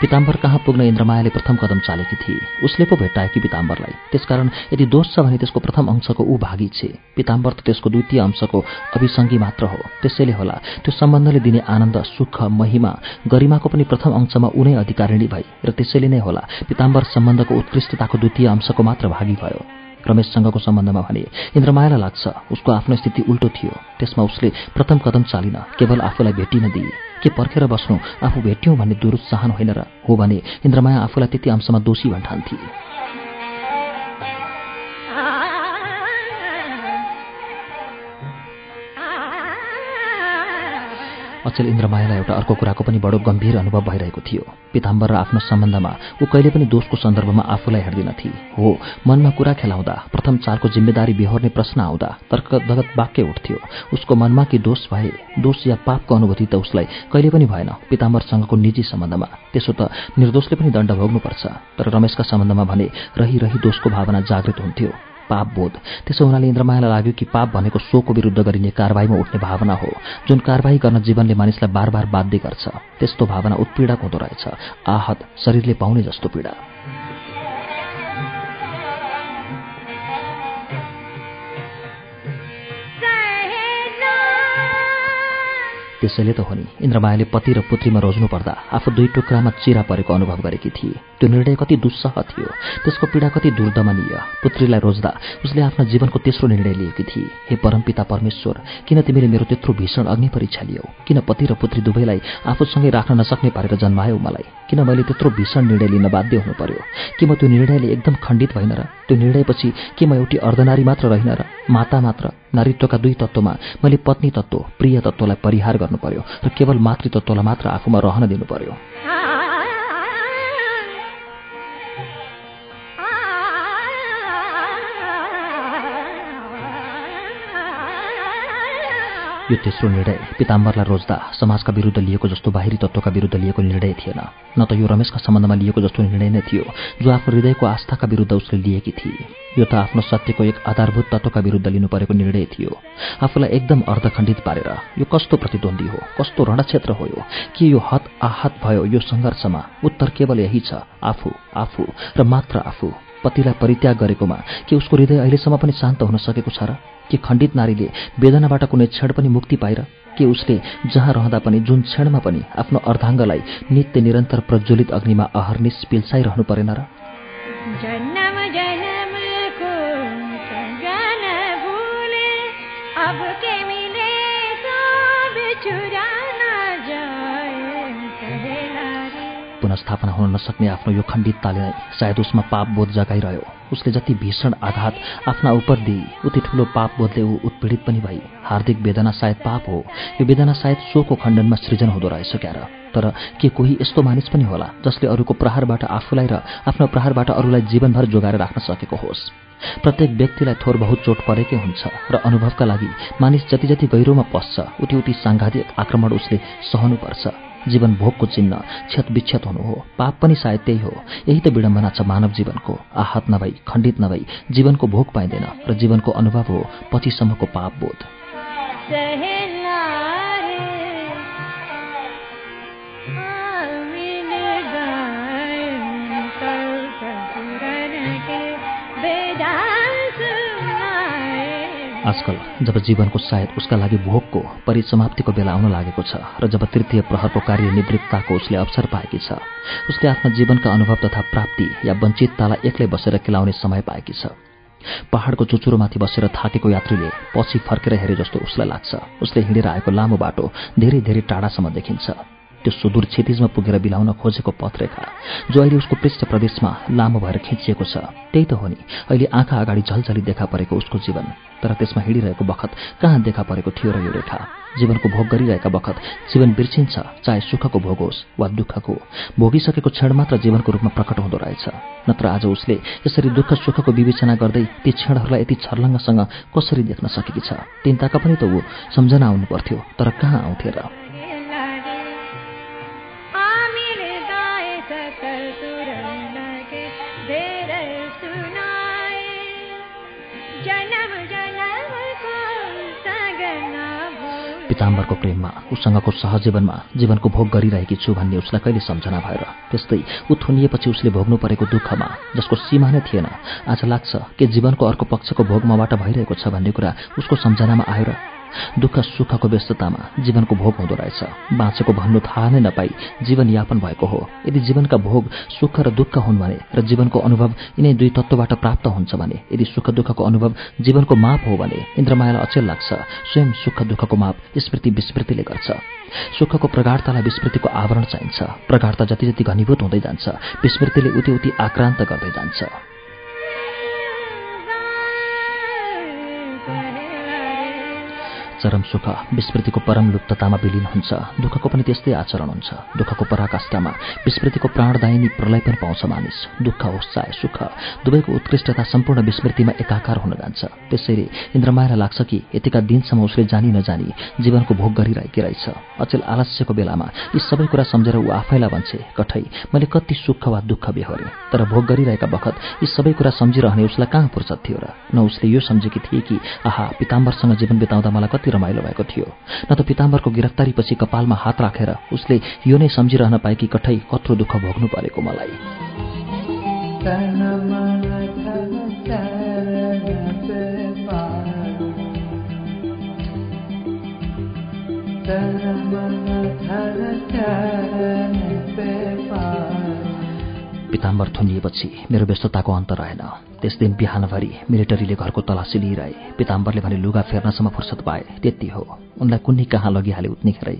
पिताम्बर कहाँ पुग्न इन्द्रमायाले प्रथम कदम चालेकी थिए? उसले पो भेट्टाएकी पिताम्बरलाई। त्यसकारण यदि दोष छ भने त्यसको प्रथम अंशको ऊ भागी छे। पिताम्बर त त्यसको द्वितीय अंशको अभिसङ्गी मात्र हो। त्यसैले होला त्यो सम्बन्धले दिने आनन्द सुख महिमा गरिमाको पनि प्रथम अंशमा उनै अधिकारिणी भई र त्यसैले नै होला पिताम्बर सम्बन्धको उत्कृष्टताको द्वितीय अंशको मात्र भागी भयो। रमेशसँगको सम्बन्धमा भने इन्द्रमायालाई लाग्छ उसको आफ्नो स्थिति उल्टो थियो। त्यसमा उसले प्रथम कदम चालिन केवल आफूलाई भेटिन दिए। के पर्खेर बस्नु? आफू भेट्यौँ भन्ने दुरुत्साहन होइन र हो भने इन्द्रमाया आफूलाई त्यति अंशमा दोषी भन्ठान्थे। अचेल इन्द्रमायालाई एउटा अर्को कुराको पनि बडो गम्भीर अनुभव भइरहेको थियो। पिताम्बर र आफ्नो सम्बन्धमा ऊ कहिले पनि दोषको सन्दर्भमा आफूलाई हेर्दिनथे हो मनमा कुरा खेलाउँदा प्रथम चारको जिम्मेदारी बेहोर्ने प्रश्न आउँदा तर्कदगत वाक्य उठ्थ्यो। उसको मनमा कि दोष भए दोष या पापको अनुभूति त उसलाई कहिले पनि भएन पिताम्बरसँगको निजी सम्बन्धमा। त्यसो त निर्दोषले पनि दण्ड भोग्नुपर्छ। तर रमेशका सम्बन्धमा भने रही रही दोषको भावना जागृत हुन्थ्यो। पाप बोध। त्यसो हुनाले इन्द्रमायालाई लाग्यो कि पाप भनेको सोको विरुद्ध गरिने कारवाहीमा उठ्ने भावना हो जुन कारवाही गर्न जीवनले मानिसलाई बार बार बाध्य गर्छ। त्यस्तो भावना उत्पीडक हुँदो रहेछ। आहत शरीरले पाउने जस्तो पीडा। त्यसैले त हो नि इन्द्रमायाले पति र पुत्रीमा रोज्नु पर्दा आफू दुई टुक्रामा चिरा परेको अनुभव गरेकी थिए। त्यो निर्णय कति दुस्सह थियो। त्यसको पीडा कति दुर्दमनीय। पुत्रीलाई रोज्दा उसले आफ्नो जीवनको तेस्रो निर्णय लिएकी थिए। हे परमपिता परमेश्वर किन तिमीले मेरो त्यत्रो भीषण अग्नि परीक्षा लियौ? किन पति र पुत्री दुवैलाई आफूसँगै राख्न नसक्ने पारेर जन्मायौ मलाई? किन मैले त्यत्रो भीषण निर्णय लिन बाध्य हुनु पर्यो कि म त्यो निर्णयले एकदम खण्डित भइन र त्यो निर्णयपछि के म एउटी अर्धनारी मात्र रहेन र माता मात्र नारीत्वका दुई तत्त्वमा मैले पत्नी तत्त्व प्रिय तत्त्वलाई परिहार गर्नु पर्यो र केवल मातृतत्त्वलाई मात्र आफूमा रहन दिनु पर्यो यो तेस्रो निर्णय पिताम्बरलाई रोज्दा समाजका विरुद्ध लिएको जस्तो बाहिरी तत्त्वका विरुद्ध लिएको निर्णय थिएन। न त यो रमेशका सम्बन्धमा लिएको जस्तो निर्णय नै थियो जो आफ्नो हृदयको आस्थाका विरुद्ध उसले लिएकी थिए। यो त आफ्नो सत्यको एक आधारभूत तत्त्वका विरुद्ध लिनु परेको निर्णय थियो। आफूलाई एकदम अर्धखण्डित पारेर यो कस्तो प्रतिद्वन्दी हो कस्तो रणक्षेत्र हो के यो हत आहत भयो यो सङ्घर्षमा? उत्तर केवल यही छ आफू आफू र मात्र आफू। पतिलाई परित्याग गरेकोमा के उसको हृदय अहिलेसम्म पनि शान्त हुन सकेको छ र? के खण्डित नारीले वेदनाबाट कुनै क्षण पनि मुक्ति पाएर के उसले जहाँ रहँदा पनि जुन क्षणमा पनि आफ्नो अर्धाङ्गलाई नित्य निरन्तर प्रज्वलित अग्निमा अहर्निश पिल्साइरहनु परेन र पुनस्थापना हुन नसक्ने आफ्नो यो खण्डितताले सायद उसमा पाप बोध जगाइरह्यो। उसले जति भीषण आघात आफ्ना उपर दिई उति ठूलो पाप बोधले ऊ उत्पीडित पनि भई हार्दिक वेदना सायद पाप हो। यो वेदना सायद सोको खण्डनमा सृजन हुँदो रहेछ क्यार तर के कोही यस्तो मानिस पनि होला जसले अरूको प्रहारबाट आफूलाई र आफ्नो प्रहारबाट अरूलाई जीवनभर जोगाएर राख्न सकेको होस्? प्रत्येक व्यक्तिलाई थोर बहुत चोट परेकै हुन्छ र अनुभवका लागि मानिस जति जति गहिरोमा पस्छ उति उति साङ्घातिक आक्रमण उसले सहनुपर्छ। जीवन भोगको चिन्ह विक्षत हुनु हो। पाप पनि सायद त्यही हो। यही त विडम्बना छ मानव जीवनको। आहत नभई खण्डित नभई जीवनको भोग पाइँदैन र जीवनको अनुभव हो पछिसम्मको पाप बोध। आजकल जब जीवनको सायद उसका लागि भोगको परिसमाप्तिको बेला आउन लागेको छ र जब तृतीय प्रहरको कार्य निवृत्ताको उसले अवसर पाएकी छ उसले आफ्ना जीवनका अनुभव तथा प्राप्ति या वञ्चिततालाई एक्लै बसेर केलाउने समय पाएकी छ। पहाडको चुचुरोमाथि बसेर थाकेको यात्रीले पछि फर्केर हेरे जस्तो उसलाई लाग्छ। उसले हिँडेर आएको लामो बाटो धेरै धेरै टाढासम्म देखिन्छ। त्यो सुदूर क्षितिजमा पुगेर बिलाउन खोजेको पथरेखा जो अहिले उसको पृष्ठ प्रदेशमा लामो भएर खिचिएको छ। त्यही त हो नि अहिले आँखा अगाडि झलझली देखा परेको उसको जीवन। तर त्यसमा हिँडिरहेको बखत कहाँ देखा परेको थियो र यो रेखा? जीवनको भोग गरिरहेका बखत जीवन बिर्सिन्छ चाहे सुखको भोग होस् वा दुःखको। भोगिसकेको क्षण मात्र जीवनको रूपमा प्रकट हुँदो रहेछ। नत्र आज उसले यसरी दुःख सुखको विवेचना गर्दै ती क्षणहरूलाई यति छर्लङ्गसँग कसरी देख्न सकेकी छ? तिनताका पनि त ऊ सम्झना आउनु पर्थ्यो तर कहाँ आउँथे र? पिताम्बरको प्रेममा उसँगको सहजीवनमा जीवनको भोग गरिरहेकी छु भन्ने उसलाई कहिले सम्झना भएर। त्यस्तै ऊ थुनिएपछि उसले भोग्नु परेको दुःखमा जसको सीमा नै थिएन आज लाग्छ के जीवनको अर्को पक्षको भोग मबाट भइरहेको छ भन्ने कुरा उसको सम्झनामा आयो र दुःख सुखको व्यस्ततामा जीवनको भोग हुँदो रहेछ। बाँचेको भन्नु थाहा नै नपाई जीवनयापन भएको हो। यदि जीवनका भोग सुख र दुःख हुन् भने र जीवनको अनुभव यिनै दुई तत्त्वबाट प्राप्त हुन्छ भने यदि सुख दुःखको अनुभव जीवनको माप हो भने इन्द्रमायालाई अचेल लाग्छ। स्वयं सुख दुःखको माप स्मृति विस्मृतिले गर्छ। सुखको प्रगाढतालाई विस्मृतिको आवरण चाहिन्छ। प्रगाढता जति जति घनीभूत हुँदै जान्छ विस्मृतिले उति उति आक्रान्त गर्दै जान्छ। चरम सुख विस्मृतिको परम लुप्ततामा विलिन हुन्छ। दुःखको पनि त्यस्तै आचरण हुन्छ। दुःखको पराकाष्ठमा विस्मृतिको प्राणदायिनी प्रलय पनि पाउँछ मानिस। दुःख होस् चाहे सुख दुवैको उत्कृष्टता सम्पूर्ण विस्मृतिमा एकाकार हुन जान्छ। त्यसैले इन्द्रमायालाई लाग्छ कि यतिका दिनसम्म उसले जानी नजानी जीवनको भोग गरिरहेकी रहेछ। अचेल आलस्यको बेलामा यी सबै कुरा सम्झेर ऊ आफैलाई भन्छे कठै मैले कति सुख वा दुःख बेहोरेँ तर भोग गरिरहेका बखत यी सबै कुरा सम्झिरहने उसलाई कहाँ फुर्सद थियो र? न उसले यो सम्झेकी थिए कि आहा पिताम्बरसँग जीवन बिताउँदा मलाई कति रमाइलो भएको थियो। न त पिताम्बरको गिरफ्तारीपछि कपालमा हात राखेर उसले यो नै सम्झिरहन पाएकी कठै कत्रो दुःख भोग्नु परेको मलाई। पिताम्बर थुनिएपछि मेरो व्यस्तताको अन्त रहेन। त्यस दिन बिहानभरि मिलिटरीले घरको तलासी लिइरहे पिताम्बरले भने लुगा फेर्नसम्म फुर्सद पाए त्यति हो। उनलाई कुन्नी कहाँ लगिहाले उत्निखेरै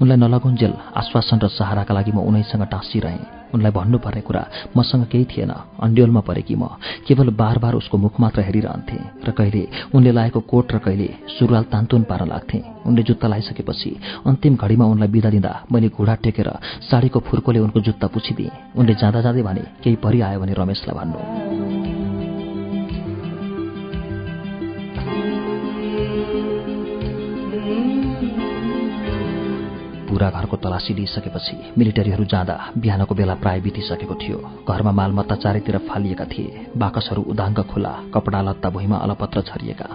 उनलाई नलगुन्जेल आश्वासन र सहाराका लागि म उनैसँग टाँसिरहेँ। उनलाई भन्नुपर्ने कुरा मसँग केही थिएन। अन्ड्योलमा परेकी म केवल बार बार उसको मुख मात्र हेरिरहन्थेँ र कहिले उनले लाएको कोट र कहिले सुरुवाल तान्तुन पार्न लाग्थेँ। उनले जुत्ता लगाइसकेपछि अन्तिम घडीमा उनलाई बिदा दिँदा मैले घुँडा टेकेर साडीको फुर्कोले उनको जुत्ता पुछिदिएँ। उनले जाँदा जाँदै भने केही परि आयो भने रमेशलाई भन्नु। बुढा घरको तलासी लिइसकेपछि मिलिटरीहरू जाँदा बिहानको बेला प्राय बितिसकेको थियो। घरमा मालमत्ता चारैतिर फालिएका थिए। बाकसहरू उदाङ्ग खुला कपडा लत्ता भुइँमा अलपत्र छरिएका।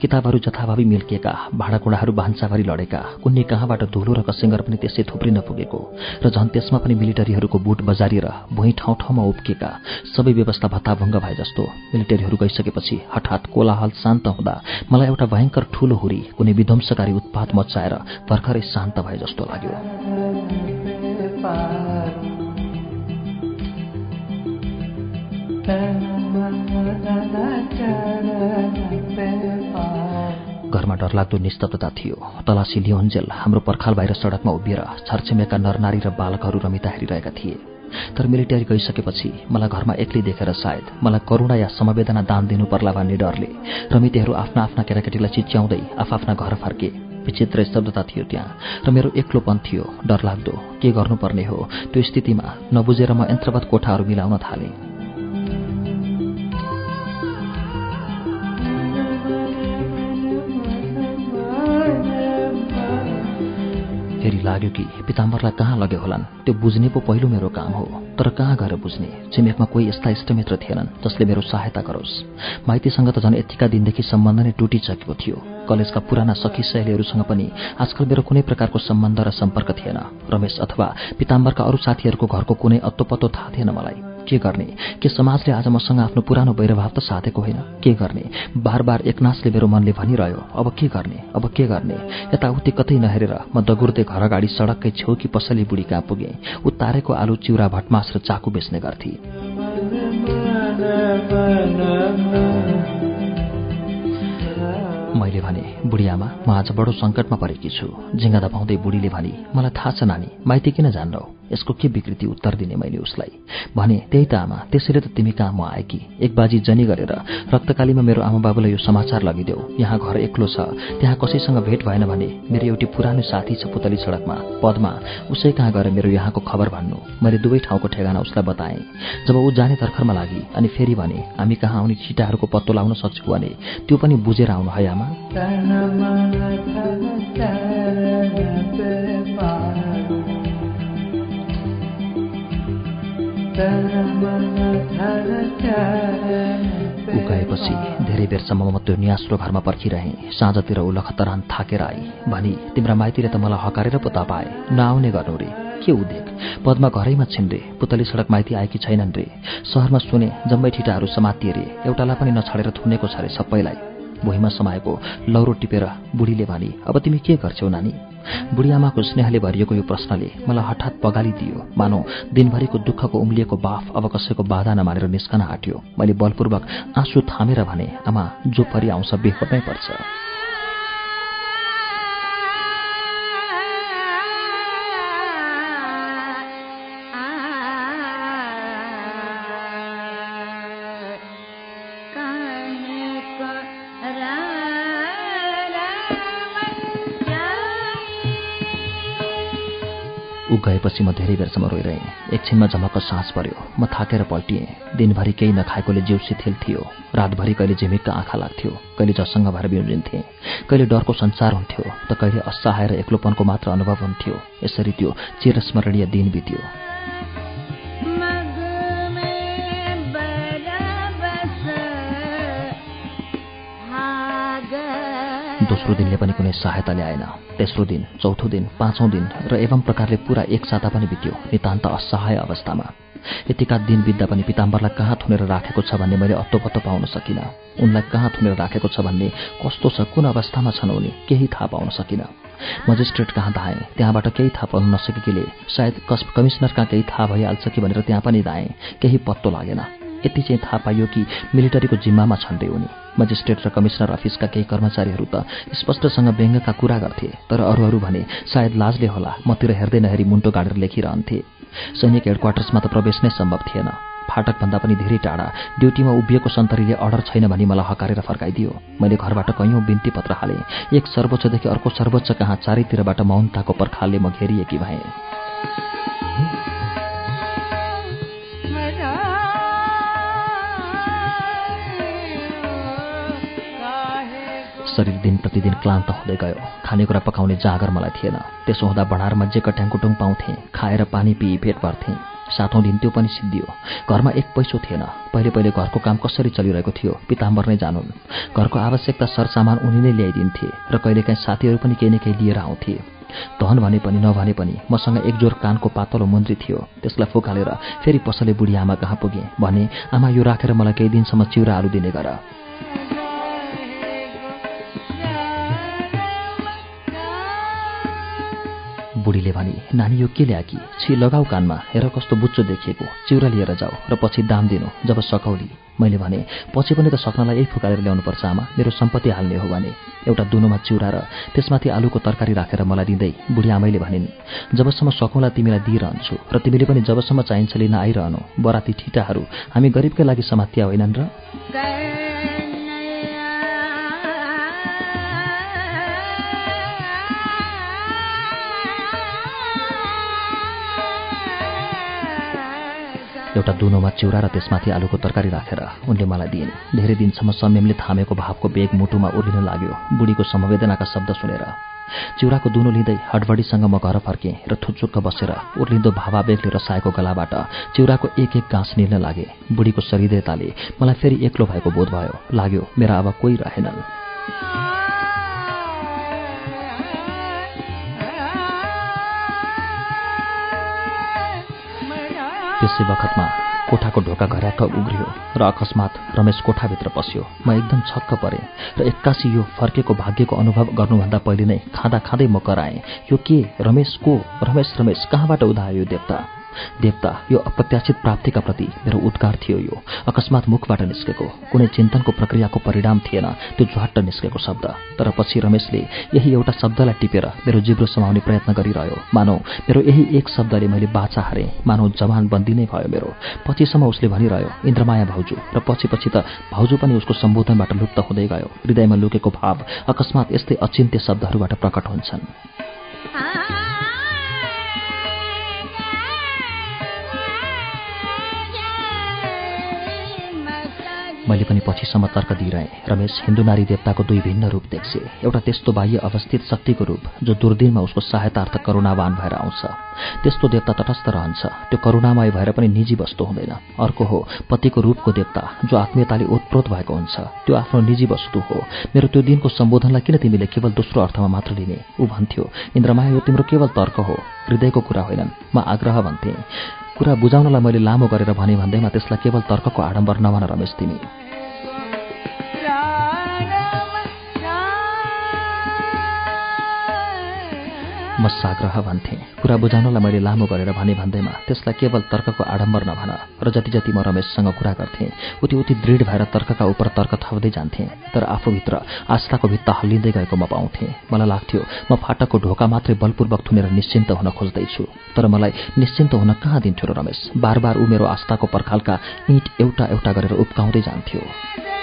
किताबहरू जथाभावी मिल्किएका भाँडाकुँडाहरू भान्साभरि लडेका। कुन्नी कहाँबाट धुलो र कसिङ्गर पनि त्यसै थुप्रिन पुगेको र झन् त्यसमा पनि मिलिटरीहरूको बुट बजारिएर भुइँ ठाउँ ठाउँमा उब्किएका। सबै व्यवस्था भत्ताभङ्ग भए जस्तो मिलिटरीहरू गइसकेपछि हठात कोलाहल शान्त हुँदा मलाई एउटा भयङ्कर ठूलो हुरी कुनै विध्वंसकारी उत्पात मचाएर भर्खरै शान्त भए जस्तो लाग्यो घरमा डरलाग्दो निस्तब्धता थियो। तलासी लियोन्जेल हाम्रो पर्खाल बाहिर सडकमा उभिएर छरछिमेका नरनारी र बालकहरू रमिता हेरिरहेका थिए। तर मिलिटरी गइसकेपछि मलाई घरमा एक्लै देखेर सायद मलाई करुणा या समवेदना दान दिनु पर्ला भन्ने डरले रमितेहरू आफ्ना आफ्ना केटाकेटीलाई चिच्याउँदै आफआफ्ना घर फर्के विचित्र स्तब्धता थियो त्यहाँ र मेरो एक्लोपन थियो डरलाग्दो के गर्नुपर्ने हो? त्यो स्थितिमा नबुझेर म यन्त्रवत कोठाहरू मिलाउन थालेँ। फेरि लाग्यो कि पिताम्बरलाई कहाँ लग्यो होलान्? त्यो बुझ्ने पो पहिलो मेरो काम हो। तर कहाँ गएर बुझ्ने? छिमेकमा कोही यस्ता इष्टमित्र थिएनन् जसले मेरो सहायता गरोस्। माइतीसँग त झन् यतिका दिनदेखि सम्बन्ध नै टुटिसकेको थियो। कलेजका पुराना सखी शैलीहरूसँग पनि आजकल मेरो कुनै प्रकारको सम्बन्ध र सम्पर्क थिएन। रमेश अथवा पिताम्बरका अरू साथीहरूको घरको कुनै अत्तो थाहा थिएन मलाई। के गर्ने? के समाजले आज मसँग आफ्नो पुरानो वैरभाव त साधेको होइन? के गर्ने? बार बार एकनाशले मेरो मनले भनिरह्यो अब के गर्ने? अब के गर्ने? यताउति कतै नहेरेर म दगुर्दै घर अगाडि सडककै छेउकी पसली बुढी कहाँ पुगेँ? उतारेको आलु चिउरा भटमास र चाकु बेच्ने गर्थे। मैले भने बुढी आमा म आज बडो सङ्कटमा परेकी छु। झिङ्गा दपाउँदै बुढीले भने मलाई थाहा छ नानी माइती किन जान्नौ? यसको के विकृति उत्तर दिने मैले उसलाई? भने त्यही त आमा त्यसैले त तिमी कहाँ म आएकी? एक बाजी जनी गरेर रक्तकालीमा मेरो आमा बाबुलाई यो समाचार लगिदेऊ। यहाँ घर एक्लो छ। त्यहाँ कसैसँग भेट भएन भने मेरो एउटी पुरानो साथी छ पुतली सडकमा। पदमा उसै कहाँ गएर मेरो यहाँको खबर भन्नु? मैले दुवै ठाउँको ठेगाना उसलाई बताएँ। जब ऊ जाने तर्खरमा लागि अनि फेरि भने हामी कहाँ आउने छिटाहरूको पत्तो लाउन सक्छु भने त्यो पनि बुझेर आउनु है आमा? गएपछि धेरै बेरसम्म म त्यो न्यास्रो घरमा पर्खिरहेँ। साँझतिर ऊ लखतरान थाकेर आई भनी तिम्रा माइतीले त मलाई हकारेर पो पाए नआउने गर्नु रे। के उदेक पदमा घरैमा छिन् पुतली सडक माइती आएकी छैनन् रे। सहरमा सुने जम्मै ठिटाहरू समातिए रे। एउटालाई पनि नछाडेर थुनेको छ अरे सबैलाई। भुइँमा समाएको लौरो टिपेर बुढीले भनी अब तिमी के गर्छौ नानी? बुढी आमाको स्नेहले भरिएको यो प्रश्नले मलाई हठात पगालिदियो मानौ दिनभरिको दुःखको उम्लिएको बाफ अब कसैको बाधा नमानेर निस्कन आँट्यो मैले बलपूर्वक आँसु थामेर भने आमा जो परि आउँछ बेहोर्नै पर्छ। ऊ गएपछि म धेरै बेरसम्म रोइरहेँ। एकछिनमा झमक्क सास पर्यो। म थाकेर पल्टिएँ। दिनभरि केही नखाएकोले जिउ शिथिल थियो। रातभरि कहिले झिमिक्क आँखा लाग्थ्यो। कहिले जससँग भएर बिउजिन्थेँ कहिले डरको संसार हुन्थ्यो। त कहिले असहाय र एक्लोपनको मात्र अनुभव हुन्थ्यो। यसरी त्यो चिरस्मरणीय दिन बित्यो। दोस्रो दिनले पनि कुनै सहायता ल्याएन तेस्रो दिन चौथो दिन पाँचौँ दिन र एवं प्रकारले पुरा एक साता पनि बित्यो नितान्त असहाय अवस्थामा। यतिका दिन बित्दा पनि पिताम्बरलाई कहाँ थुनेर राखेको छ भन्ने मैले अत्तो पाउन सकिनँ। उनलाई कहाँ थुनेर राखेको छ भन्ने कस्तो छ कुन अवस्थामा छन् उनी केही थाहा पाउन सकिनँ। मजिस्ट्रेट कहाँ धाएँ त्यहाँबाट केही थाहा पाउन नसकेकीले सायद कस कमिसनर कहाँ केही थाहा भइहाल्छ कि भनेर त्यहाँ पनि धाएँ केही पत्तो लागेन। यति चाहिँ थाहा पाइयो कि मिलिटरीको जिम्मामा छन् रे उनी। मजिस्ट्रेट र कमिसनर अफिसका केही कर्मचारीहरू त स्पष्टसँग व्यङ्गका कुरा गर्थे तर अरूहरू भने सायद लाजले होला मतिर हेर्दै नहेरी मुन्टो गाडेर लेखिरहन्थे। सैनिक हेडक्वार्टर्समा त प्रवेश नै सम्भव थिएन। फाटकभन्दा पनि धेरै टाढा। ड्युटीमा उभिएको सन्तरीले अर्डर छैन भनी मलाई हकारेर फर्काइदियो। मैले घरबाट कैयौँ बिन्ती पत्र हालेँ। एक सर्वोच्चदेखि अर्को सर्वोच्च कहाँ चारैतिरबाट मौनताको पर्खालले म घेरिएकी भएँ। शरीर दिन प्रतिदिन क्लान्त हुँदै गयो। खानेकुरा पकाउने जाँगर मलाई थिएन। त्यसो हुँदा भँडारमा जे कट्याङकुटुङ पाउँथेँ। खाएर पानी पिई पेट भर्थेँ। सातौँ दिन त्यो पनि सिद्धियो। घरमा एक पैसो थिएन। पहिले पहिले घरको काम कसरी चलिरहेको थियो पिताम्बर नै जानुन्। घरको आवश्यकता सरसामान उनी नै ल्याइदिन्थे र कहिलेकाहीँ साथीहरू पनि केही न केही लिएर आउँथे। धन भने पनि नभने पनि मसँग एक जोर कानको पातलो मन्त्री थियो। त्यसलाई फुकालेर फेरि पसले बुढी आमा कहाँ पुगेँ? भने आमा यो राखेर मलाई केही दिनसम्म चिउरा दिने गर। बुढीले भने नानी यो के ल्याकी छि लगाऊ कानमा हेर कस्तो बुच्चो देखिएको। चिउरा लिएर जाऊ र पछि दाम दिनु जब सकौली। मैले भने पछि पनि त सक्नलाई यही फुकालेर ल्याउनुपर्छ आमा। मेरो सम्पत्ति हाल्ने हो भने। एउटा दुनोमा चिउरा र त्यसमाथि आलुको तरकारी राखेर मलाई दिँदै। बुढी आमैले भनिन् जबसम्म सकौँला तिमीलाई दिइरहन्छु र तिमीले पनि जबसम्म चाहिन्छ लिन आइरहनु। बराती ठिटाहरू हामी गरिबकै लागि समात्या होइनन् र एउटा दुनोमा चिउरा र त्यसमाथि आलुको तरकारी राखेर उनले मलाई दिइन्। धेरै दिनसम्म संयमले थामेको भावको बेग मुटुमा उर्लिन लाग्यो। बुढीको समवेदनाका शब्द सुनेर। चिउराको दुनो लिँदै हडबडीसँग म घर फर्केँ र थुचुक्क बसेर उर्लिँदो भावावेगले रसाएको गलाबाट चिउराको एक एक गाँस निल्न लागे। बुढीको शरीरताले मलाई फेरि एक्लो भएको बोध भयो। लाग्यो मेरा अब कोही रहेनन्। त्यसै बखतमा कोठाको ढोका घर्याक्क उग्रियो र अकस्मात रमेश कोठाभित्र पस्यो। म एकदम छक्क परेँ र एक्कासी यो फर्केको भाग्यको अनुभव गर्नुभन्दा पहिले नै खाँदा खाँदै म कराएँ यो के? रमेश को? रमेश रमेश कहाँबाट उदायो यो देवता? देवता यो अप्रत्याशित प्राप्तिका प्रति मेरो उद्गार थियो यो। अकस्मात मुखबाट निस्केको कुनै चिन्तनको प्रक्रियाको परिणाम थिएन त्यो झ्वाट्ट निस्केको शब्द। तर पछि रमेशले यही एउटा शब्दलाई टिपेर मेरो जिब्रो समाउने प्रयत्न गरिरह्यो। मानौ मेरो यही एक शब्दले मैले बाछा हारेँ। मानौ जवान बन्दी नै भयो मेरो। पछिसम्म उसले भनिरह्यो इन्द्रमाया भाउजू। र पछि पछि त भाउजू पनि उसको सम्बोधनबाट लुप्त हुँदै गयो। हृदयमा लुकेको भाव अकस्मात यस्तै अचिन्त्य शब्दहरूबाट प्रकट हुन्छन्। मैले पनि पछिसम्म तर्क दिइरहेँ। रमेश हिन्दू नारी देवताको दुई भिन्न रूप देख्छे। एउटा त्यस्तो बाह्य अवस्थित शक्तिको रूप जो दुर्दिनमा उसको सहायतार्थ करुणावान भएर आउँछ। त्यस्तो देवता तटस्थ रहन्छ। त्यो करुणामय भएर पनि निजी वस्तु हुँदैन। अर्को हो पतिको रूपको देवता जो आत्मीयताले ओतप्रोत भएको हुन्छ। त्यो आफ्नो निजी वस्तु हो। मेरो त्यो दिनको सम्बोधनलाई किन तिमीले केवल दोस्रो अर्थमा मात्र लिने? ऊ भन्थ्यो इन्द्रमाया यो तिम्रो केवल तर्क हो। हृदयको कुरा होइनन्। म आग्रह भन्थेँ। कुरा बुझाउनलाई मैले लामो गरेर भने भन्दैमा त्यसलाई केवल तर्कको आडम्बर नभन रमेश तिमी। म साग्रह भन्थेँ। कुरा बुझाउनलाई मैले लामो गरेर भने भन्दैमा त्यसलाई केवल तर्कको आडम्बर नभन र जति जति म रमेशसँग कुरा गर्थेँ उति उति दृढ भएर तर्कका उप तर्क थप्दै जान्थेँ तर आफूभित्र आस्थाको भित्ता हल्लिँदै गएको म पाउँथेँ। मलाई लाग्थ्यो म फाटकको ढोका मात्रै बलपूर्वक थुनेर निश्चिन्त हुन खोज्दैछु। तर मलाई निश्चिन्त हुन कहाँ दिन्थ्यो र रमेश? बार बार ऊ मेरो आस्थाको पर्खालका इँट एउटा एउटा गरेर उप्काउँदै जान्थ्यो।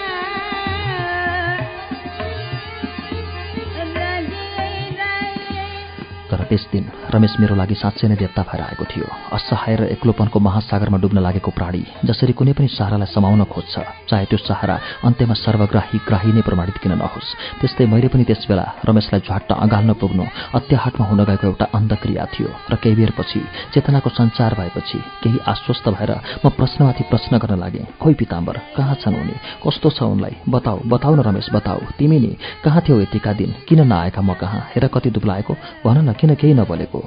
त्यस दिन रमेश मेरो लागि साँच्चै नै देवता भएर आएको थियो। असहाय र एक्लोपनको महासागरमा डुब्न लागेको प्राणी जसरी कुनै पनि सहारालाई समाउन खोज्छ चाहे त्यो सहारा अन्त्यमा सर्वग्राही ग्राही नै प्रमाणित किन नहोस्। त्यस्तै मैले पनि त्यसबेला रमेशलाई झ्वाट्ट अँगाल्न पुग्नु अत्याहाटमा हुन गएको एउटा अन्धक्रिया थियो र केही बेरपछि चेतनाको सञ्चार भएपछि केही आश्वस्त भएर म प्रश्नमाथि प्रश्न गर्न लागेँ खोइ पिताम्बर कहाँ छन् उनी? कस्तो छ उनलाई? बताऊ बताउ न रमेश बताऊ। तिमी नि कहाँ थियौ यतिका दिन? किन नआएका म कहाँ? हेर कति दुब्लाएको। भन न किन केही नबोलेको?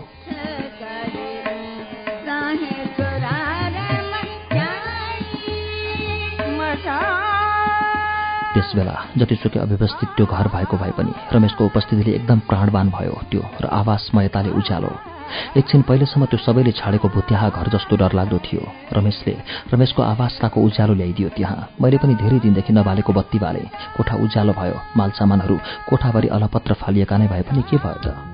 त्यसबेला जतिसुकै अव्यवस्थित त्यो घर भएको भए पनि रमेशको उपस्थितिले एकदम प्राणवान भयो त्यो र आवासमयताले उज्यालो। एकछिन पहिलेसम्म त्यो सबैले छाडेको भुत्याहा घर जस्तो डरलाग्दो थियो। रमेशले रमेशको आवासताको उज्यालो ल्याइदियो त्यहाँ। मैले पनि धेरै दिनदेखि नबालेको बत्ती बाले कोठा उज्यालो भयो। मालसामानहरू कोठाभरि अलपत्र फालिएका नै भए पनि के भयो त?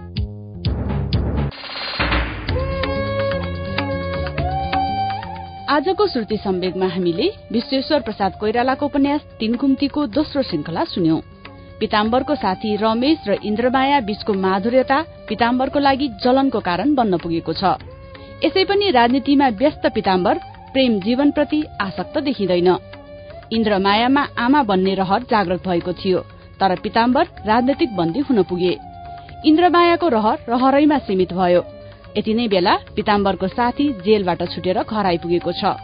आजको श्रुति सम्वेगमा हामीले विश्वेश्वर प्रसाद कोइरालाको उपन्यास तिनकुम्तीको दोस्रो श्रृंखला सुन्यौं। पिताम्बरको साथी रमेश र इन्द्रमाया बीचको माधुर्यता पिताम्बरको लागि जलनको कारण बन्न पुगेको छ। यसै पनि राजनीतिमा व्यस्त पिताम्बर प्रेम जीवनप्रति आसक्त देखिँदैन। इन्द्रमायामा आमा बन्ने रहर जागृत भएको थियो तर पिताम्बर राजनैतिक बन्दी हुन पुगे। इन्द्रमायाको रहर रहरैमा सीमित भयो। यति नै बेला पिताम्बरको साथी जेलबाट छुटेर घर आइपुगेको छ।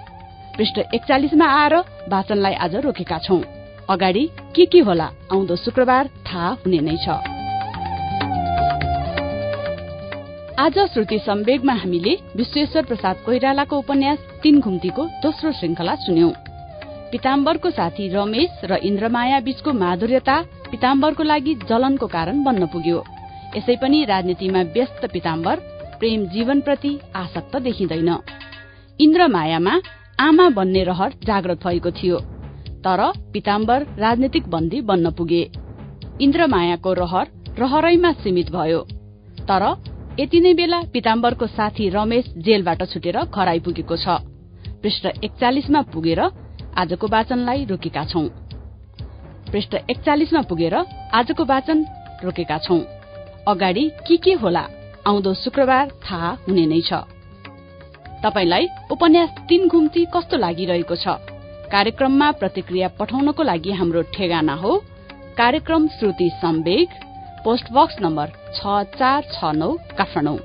पृष्ठ एकचालिसमा आएर वाचनलाई आज रोकेका छौं। अगाडि के के होला आउँदो शुक्रबार थाहा हुने नै छ। आज श्रुति सम्वेगमा हामीले विश्वेश्वर प्रसाद कोइरालाको उपन्यास तीन घुम्तीको दोस्रो श्रृंखला सुन्यौं। पिताम्बरको साथी रमेश र इन्द्रमाया बीचको माधुर्यता पिताम्बरको लागि जलनको कारण बन्न पुग्यो। यसै पनि राजनीतिमा व्यस्त पिताम्बर प्रेम जीवनप्रति आसक्त देखिँदैन। इन्द्रमायामा आमा बन्ने रहर जाग्रत भएको थियो तर पिताम्बर राजनीतिक बन्दी बन्न पुगे। इन्द्रमायाको रहर रहरैमा सीमित भयो तर यति नै बेला पिताम्बरको साथी रमेश जेलबाट छुटेर घर आइपुगेको छ। पृष्ठ एकचालिसमा पुगेर आजको वाचनलाई रोकेका छौं। पृष्ठ एकचालिसमा पुगेर आजको वाचन रोकेका छौं। अगाडि के के होला? आउँदो शुक्रबार थाहा हुने नै छ। तपाईलाई उपन्यास तीन घुम्ती कस्तो लागिरहेको छ? कार्यक्रममा प्रतिक्रिया पठाउनको लागि हाम्रो ठेगाना हो। कार्यक्रम Shruti Samveg post box number छ चार छ नौ काठमाडौँ।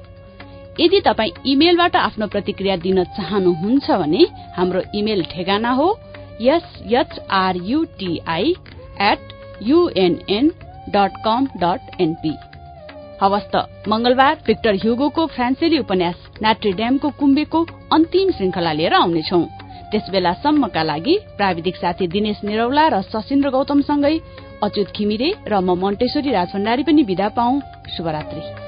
यदि तपाई इमेलबाट आफ्नो प्रतिक्रिया दिन चाहनुहुन्छ भने हाम्रो इमेल ठेगाना हो। SHRUTI at UNN dot com dot NP हवस् त मंगलबार भिक्टर ह्युगोको फ्रान्सेली उपन्यास ड्यामको कुम्बेको अन्तिम श्रृंखला लिएर आउनेछौ। त्यस बेलासम्मका लागि प्राविधिक साथी दिनेश निरौला र सशिन्द्र गौतमसँगै अच्युत घिमिरे र म मन्टेश्वरी राजभण्डारी पनि विदा पाऊ। शुभरात्री।